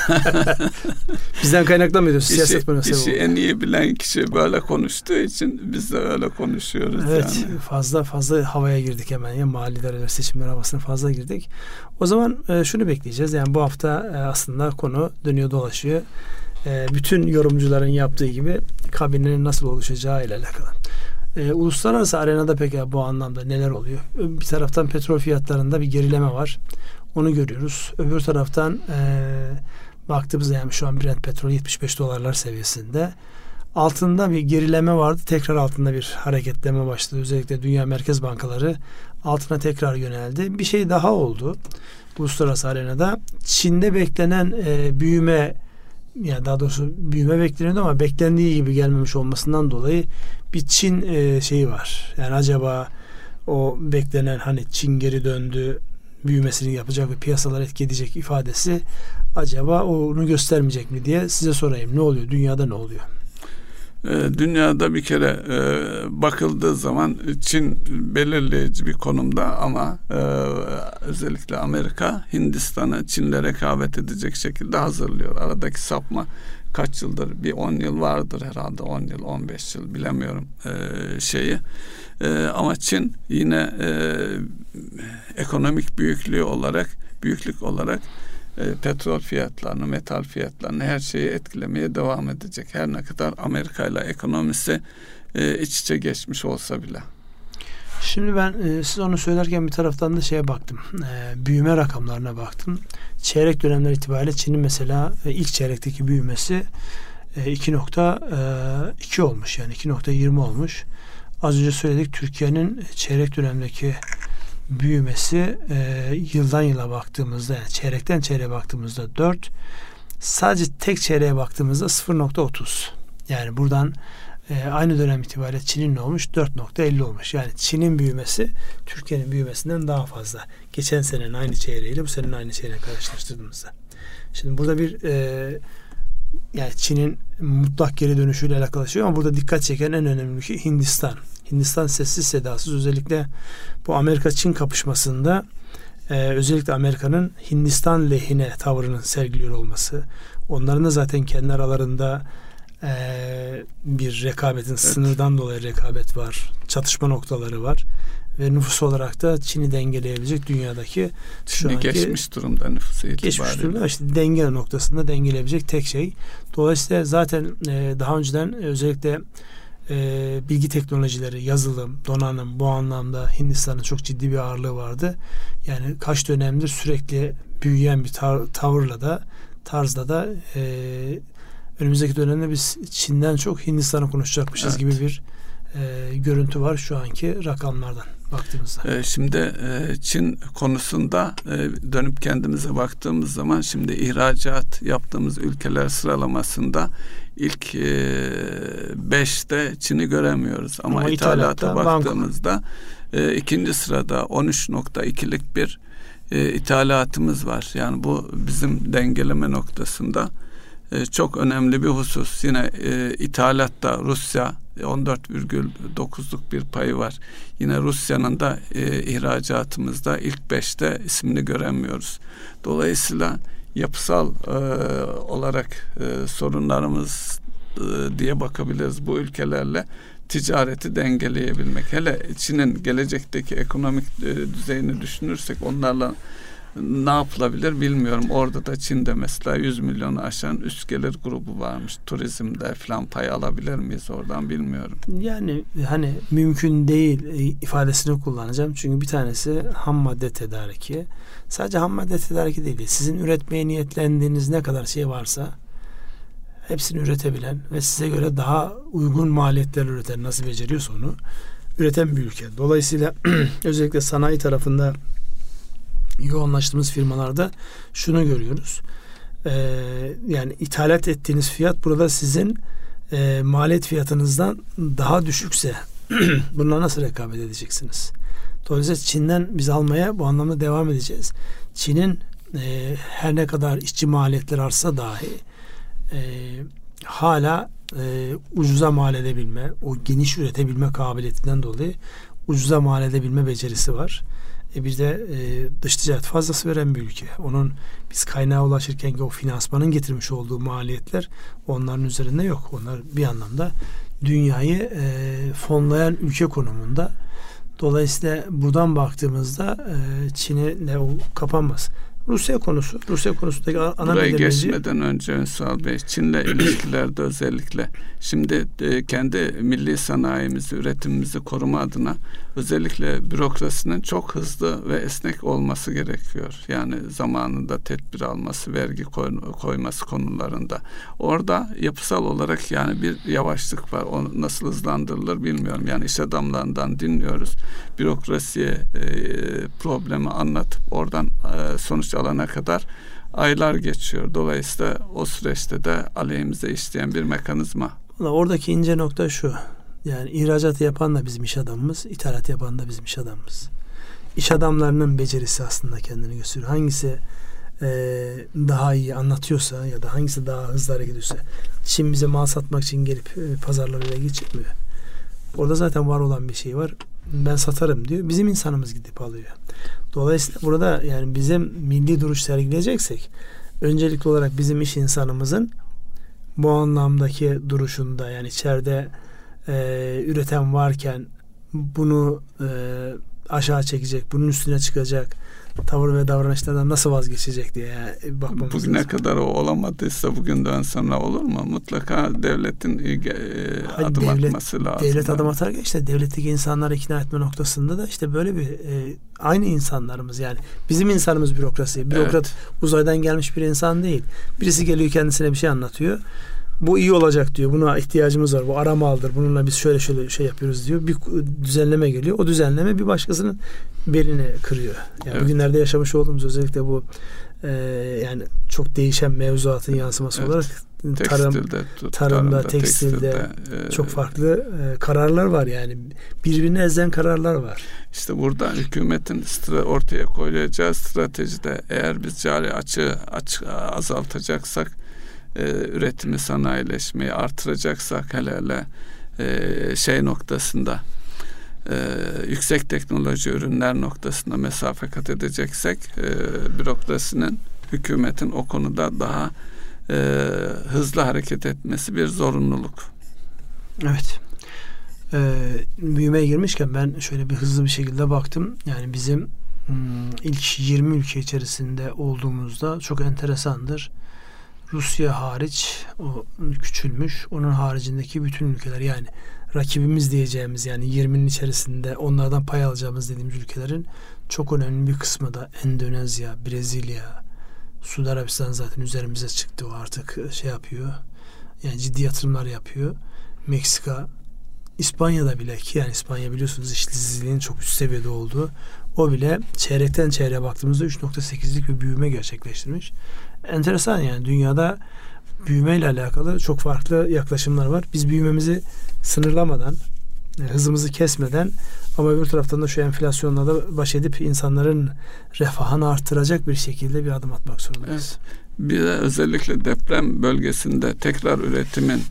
[laughs]
Bizden kaynaklanmıyor siyaset
bunu. İşi en iyi bilen kişi böyle konuştuğu için biz de öyle konuşuyoruz
evet,
yani.
fazla fazla havaya girdik hemen ya mali idareler seçimler havasına fazla girdik. O zaman e, şunu bekleyeceğiz. Yani bu hafta e, aslında konu dönüyor dolaşıyor. E, bütün yorumcuların yaptığı gibi kabinenin nasıl oluşacağı ile alakalı. E, uluslararası arenada peki bu anlamda neler oluyor? Bir taraftan petrol fiyatlarında bir gerileme var. Onu görüyoruz. Öbür taraftan e, baktığımızda yani şu an Brent petrol 75 dolarlar seviyesinde. altında bir gerileme vardı. Tekrar altında bir hareketleme başladı. Özellikle dünya merkez bankaları altına tekrar yöneldi. Bir şey daha oldu. Uluslararası arenada Çin'de beklenen e, büyüme yani daha doğrusu büyüme bekleniyordu ama beklendiği gibi gelmemiş olmasından dolayı bir Çin e, şeyi var. Yani acaba o beklenen hani Çin geri döndü büyümesini yapacak ve piyasalar etki edecek ifadesi acaba onu göstermeyecek mi diye size sorayım. Ne oluyor? Dünyada ne oluyor?
Ee, dünyada bir kere e, bakıldığı zaman Çin belirleyici bir konumda ama e, özellikle Amerika Hindistan'ı Çin'le rekabet edecek şekilde hazırlıyor. Aradaki sapma kaç yıldır? Bir 10 yıl vardır herhalde. 10 yıl 15 yıl bilemiyorum e, şeyi. Ama Çin yine ekonomik büyüklüğü olarak büyüklük olarak e, petrol fiyatlarını, metal fiyatlarını her şeyi etkilemeye devam edecek. Her ne kadar Amerika ile ekonomisi e, iç içe geçmiş olsa bile.
Şimdi ben e, siz onu söylerken bir taraftan da şeye baktım. Büyüme rakamlarına baktım. Çeyrek dönemler itibariyle Çin'in mesela ilk çeyrekteki büyümesi e, 2.2 e, olmuş. Yani 2.20 olmuş. Az önce söyledik Türkiye'nin çeyrek dönemdeki büyümesi e, yıldan yıla baktığımızda yani çeyrekten çeyreğe baktığımızda 4 sadece tek çeyreğe baktığımızda 0.30 yani buradan e, aynı dönem itibariyle Çin'in ne olmuş? 4.50 olmuş. Yani Çin'in büyümesi Türkiye'nin büyümesinden daha fazla. Geçen senenin aynı çeyreğiyle bu senenin aynı çeyreği karşılaştırdığımızda. Şimdi burada bir e, yani Çin'in mutlak geri dönüşüyle alakalı şey ama burada dikkat çeken en önemli şey Hindistan Hindistan sessiz sedasız özellikle bu Amerika-Çin kapışmasında e, özellikle Amerika'nın Hindistan lehine tavrının sergiliyor olması. Onların da zaten kendi aralarında e, bir rekabetin evet. sınırdan dolayı rekabet var. Çatışma noktaları var. Ve nüfus olarak da Çin'i dengeleyebilecek dünyadaki
şu anki geçmiş durumda nüfusu itibariyle.
Geçmiş durumda işte denge noktasında dengeleyebilecek tek şey. Dolayısıyla zaten e, daha önceden özellikle e, bilgi teknolojileri, yazılım, donanım bu anlamda Hindistan'ın çok ciddi bir ağırlığı vardı. Yani kaç dönemdir sürekli büyüyen bir tar- tavırla da tarzda da e, önümüzdeki dönemde biz Çin'den çok Hindistan'ı konuşacakmışız evet. gibi bir e, görüntü var şu anki rakamlardan baktığımızda.
E, şimdi e, Çin konusunda e, dönüp kendimize baktığımız zaman şimdi ihracat yaptığımız ülkeler sıralamasında ilk e, beşte Çin'i göremiyoruz ama, ama ithalata baktığımızda e, ikinci sırada 13.2'lik bir e, ithalatımız var. Yani bu bizim dengeleme noktasında e, çok önemli bir husus. Yine e, ithalatta Rusya 14,9'luk bir payı var. Yine Rusya'nın da e, ihracatımızda ilk beşte ismini göremiyoruz. Dolayısıyla yapısal e, olarak e, sorunlarımız e, diye bakabiliriz bu ülkelerle ticareti dengeleyebilmek. Hele Çin'in gelecekteki ekonomik e, düzeyini düşünürsek onlarla ne yapılabilir bilmiyorum. Orada da Çin'de mesela 100 milyonu aşan üst gelir grubu varmış. Turizmde falan pay alabilir miyiz oradan bilmiyorum.
Yani hani mümkün değil e, ifadesini kullanacağım. Çünkü bir tanesi ham madde tedariki. Sadece ham madde tedariki değil. Sizin üretmeye niyetlendiğiniz ne kadar şey varsa hepsini üretebilen ve size göre daha uygun maliyetler üreten nasıl beceriyorsa onu üreten bir ülke. Dolayısıyla [clears throat] özellikle sanayi tarafında yoğunlaştığımız firmalarda şunu görüyoruz. Ee, yani ithalat ettiğiniz fiyat burada sizin e, maliyet fiyatınızdan daha düşükse [clears throat] bununla nasıl rekabet edeceksiniz? Dolayısıyla Çin'den biz almaya bu anlamda devam edeceğiz. Çin'in e, her ne kadar işçi maliyetler artsa dahi e, hala e, ucuza mal edebilme, o geniş üretebilme kabiliyetinden dolayı ucuza mal edebilme becerisi var. E bir de e, dış ticaret fazlası veren bir ülke. Onun biz kaynağa ulaşırken ki o finansmanın getirmiş olduğu maliyetler onların üzerinde yok. Onlar bir anlamda dünyayı e, fonlayan ülke konumunda. Dolayısıyla buradan baktığımızda e, Çin'e o kapanmaz. Rusya konusu. Rusya konusundaki ana
Buraya geçmeden önce Ünsal Bey, Çin'le [clears throat] ilişkilerde özellikle şimdi e, kendi milli sanayimizi, üretimimizi koruma adına özellikle bürokrasinin çok hızlı ve esnek olması gerekiyor. Yani zamanında tedbir alması, vergi koy, koyması konularında. Orada yapısal olarak yani bir yavaşlık var. O nasıl hızlandırılır bilmiyorum. Yani iş adamlarından dinliyoruz. Bürokrasiye e, problemi anlatıp oradan e, sonuç alana kadar aylar geçiyor. Dolayısıyla o süreçte de aleyhimize işleyen bir mekanizma.
Oradaki ince nokta şu. Yani ihracat yapan da bizim iş adamımız, ithalat yapan da bizim iş adamımız. İş adamlarının becerisi aslında kendini gösteriyor. Hangisi e, daha iyi anlatıyorsa ya da hangisi daha hızlı hareket ediyorsa Çin bize mal satmak için gelip e, pazarlarıyla geçirmiyor. Orada zaten var olan bir şey var. Ben satarım diyor. Bizim insanımız gidip alıyor. Dolayısıyla burada yani bizim milli duruş sergileyeceksek öncelikli olarak bizim iş insanımızın bu anlamdaki duruşunda yani içeride e, üreten varken bunu e, aşağı çekecek, bunun üstüne çıkacak tavır ve davranışlardan nasıl vazgeçecek diye yani
bakmamız Bugüne lazım. kadar o olamadıysa bugünden sonra olur mu? Mutlaka devletin e, Hayır, adım devlet, atması lazım.
Devlet adım atarken işte devletteki insanları ikna etme noktasında da işte böyle bir e, aynı insanlarımız yani bizim insanımız bürokrasi. Bürokrat evet. uzaydan gelmiş bir insan değil. Birisi geliyor kendisine bir şey anlatıyor bu iyi olacak diyor. Buna ihtiyacımız var. Bu aramalıdır. Bununla biz şöyle şöyle şey yapıyoruz diyor. Bir düzenleme geliyor. O düzenleme bir başkasının belini kırıyor. Yani evet. bugünlerde yaşamış olduğumuz özellikle bu e, yani çok değişen mevzuatın yansıması evet. olarak tarım, tekstilde, tarımda, tarımda, tekstilde, tekstilde e, çok farklı e, kararlar var yani. Birbirini ezen kararlar var.
İşte burada hükümetin ortaya koyacağı stratejide eğer biz cari açığı aç, azaltacaksak e, üretimi sanayileşmeyi artıracaksak hele hele e, şey noktasında e, yüksek teknoloji ürünler noktasında mesafe kat edeceksek e, bürokrasinin hükümetin o konuda daha e, hızlı hareket etmesi bir zorunluluk.
Evet. Ee, büyümeye girmişken ben şöyle bir hızlı bir şekilde baktım. Yani bizim hmm, ilk 20 ülke içerisinde olduğumuzda çok enteresandır. Rusya hariç o küçülmüş. Onun haricindeki bütün ülkeler yani rakibimiz diyeceğimiz yani 20'nin içerisinde onlardan pay alacağımız dediğimiz ülkelerin çok önemli bir kısmı da Endonezya, Brezilya, Suudi Arabistan zaten üzerimize çıktı o artık şey yapıyor. Yani ciddi yatırımlar yapıyor. Meksika, İspanya'da bile ki yani İspanya biliyorsunuz işsizliğin çok üst seviyede olduğu o bile çeyrekten çeyreğe baktığımızda 3.8'lik bir büyüme gerçekleştirmiş enteresan yani dünyada büyümeyle alakalı çok farklı yaklaşımlar var. Biz büyümemizi sınırlamadan, e, hızımızı kesmeden ama öbür taraftan da şu enflasyonla da baş edip insanların refahını artıracak bir şekilde bir adım atmak zorundayız. Evet.
Bir de özellikle deprem bölgesinde tekrar üretimin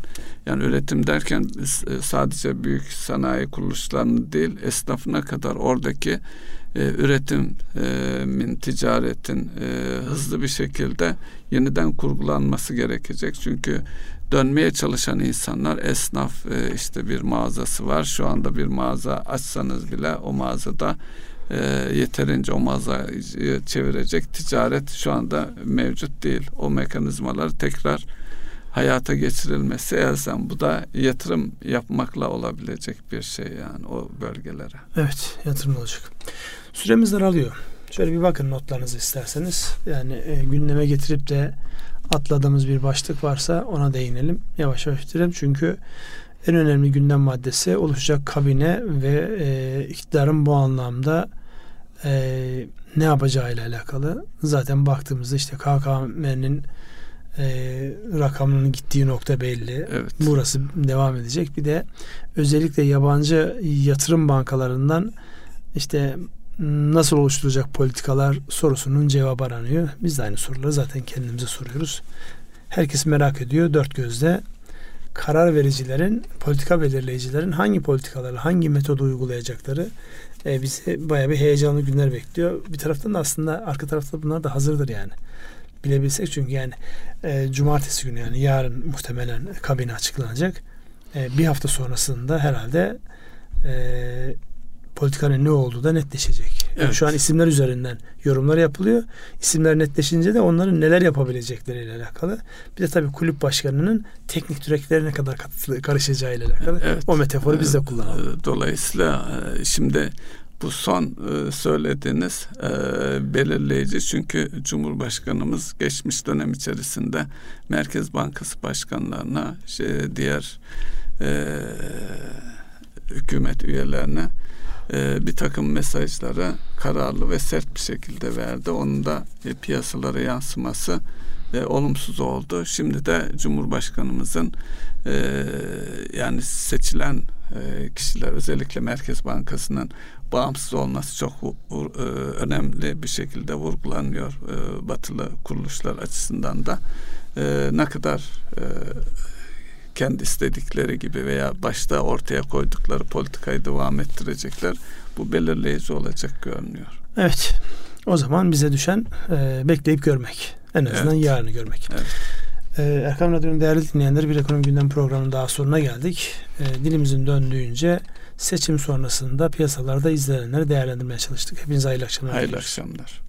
yani üretim derken e, sadece büyük sanayi kuruluşlarının değil esnafına kadar oradaki e, üretimin, ticaretin e, hızlı bir şekilde yeniden kurgulanması gerekecek. Çünkü dönmeye çalışan insanlar esnaf e, işte bir mağazası var. Şu anda bir mağaza açsanız bile o mağazada e, yeterince o mağazayı çevirecek ticaret şu anda mevcut değil. O mekanizmalar tekrar hayata geçirilmesi elzem. Bu da yatırım yapmakla olabilecek bir şey yani o bölgelere.
Evet yatırım olacak. Süremiz daralıyor. Şöyle bir bakın notlarınızı isterseniz. Yani e, gündeme getirip de atladığımız bir başlık varsa ona değinelim. Yavaş yavaş bitirelim. Çünkü en önemli gündem maddesi oluşacak kabine ve e, iktidarın bu anlamda e, ne yapacağıyla alakalı. Zaten baktığımızda işte KKM'nin e, rakamının gittiği nokta belli. Evet. Burası devam edecek. Bir de özellikle yabancı yatırım bankalarından işte nasıl oluşturacak politikalar sorusunun cevabı aranıyor. Biz de aynı soruları zaten kendimize soruyoruz. Herkes merak ediyor dört gözle karar vericilerin, politika belirleyicilerin hangi politikaları, hangi metodu uygulayacakları e, bizi bayağı bir heyecanlı günler bekliyor. Bir taraftan da aslında arka tarafta bunlar da hazırdır yani. Bilebilsek çünkü yani e, cumartesi günü yani yarın muhtemelen kabine açıklanacak. E, bir hafta sonrasında herhalde e, politikanın ne olduğu da netleşecek. Yani
Evet.
Şu an isimler üzerinden yorumlar yapılıyor. İsimler netleşince de onların neler yapabilecekleriyle alakalı. Bir de tabii kulüp başkanının teknik direktörüne ne kadar katılı, karışacağıyla alakalı.
Evet.
O metaforu biz de kullanalım.
Dolayısıyla e, şimdi bu son e, söylediğiniz e, belirleyici çünkü Cumhurbaşkanımız geçmiş dönem içerisinde Merkez Bankası başkanlarına şey, diğer e, hükümet üyelerine bir takım mesajları kararlı ve sert bir şekilde verdi. Onun da e, piyasalara yansıması olumsuz oldu. Şimdi de Cumhurbaşkanımızın yani seçilen kişiler özellikle Merkez Bankası'nın bağımsız olması çok e, önemli bir şekilde vurgulanıyor e, batılı kuruluşlar açısından da E, ne kadar e, kendi istedikleri gibi veya başta ortaya koydukları politikayı devam ettirecekler bu belirleyici olacak görünüyor.
Evet. O zaman bize düşen e, bekleyip görmek. En azından
Evet.
yarını görmek.
Evet.
E, Erkam Radyo'nun değerli dinleyenleri bir ekonomi gündem programının daha sonuna geldik. E, dilimizin döndüğünce seçim sonrasında piyasalarda izlenenleri değerlendirmeye çalıştık. Hepinize hayırlı akşamlar.
Hayırlı akşamlar.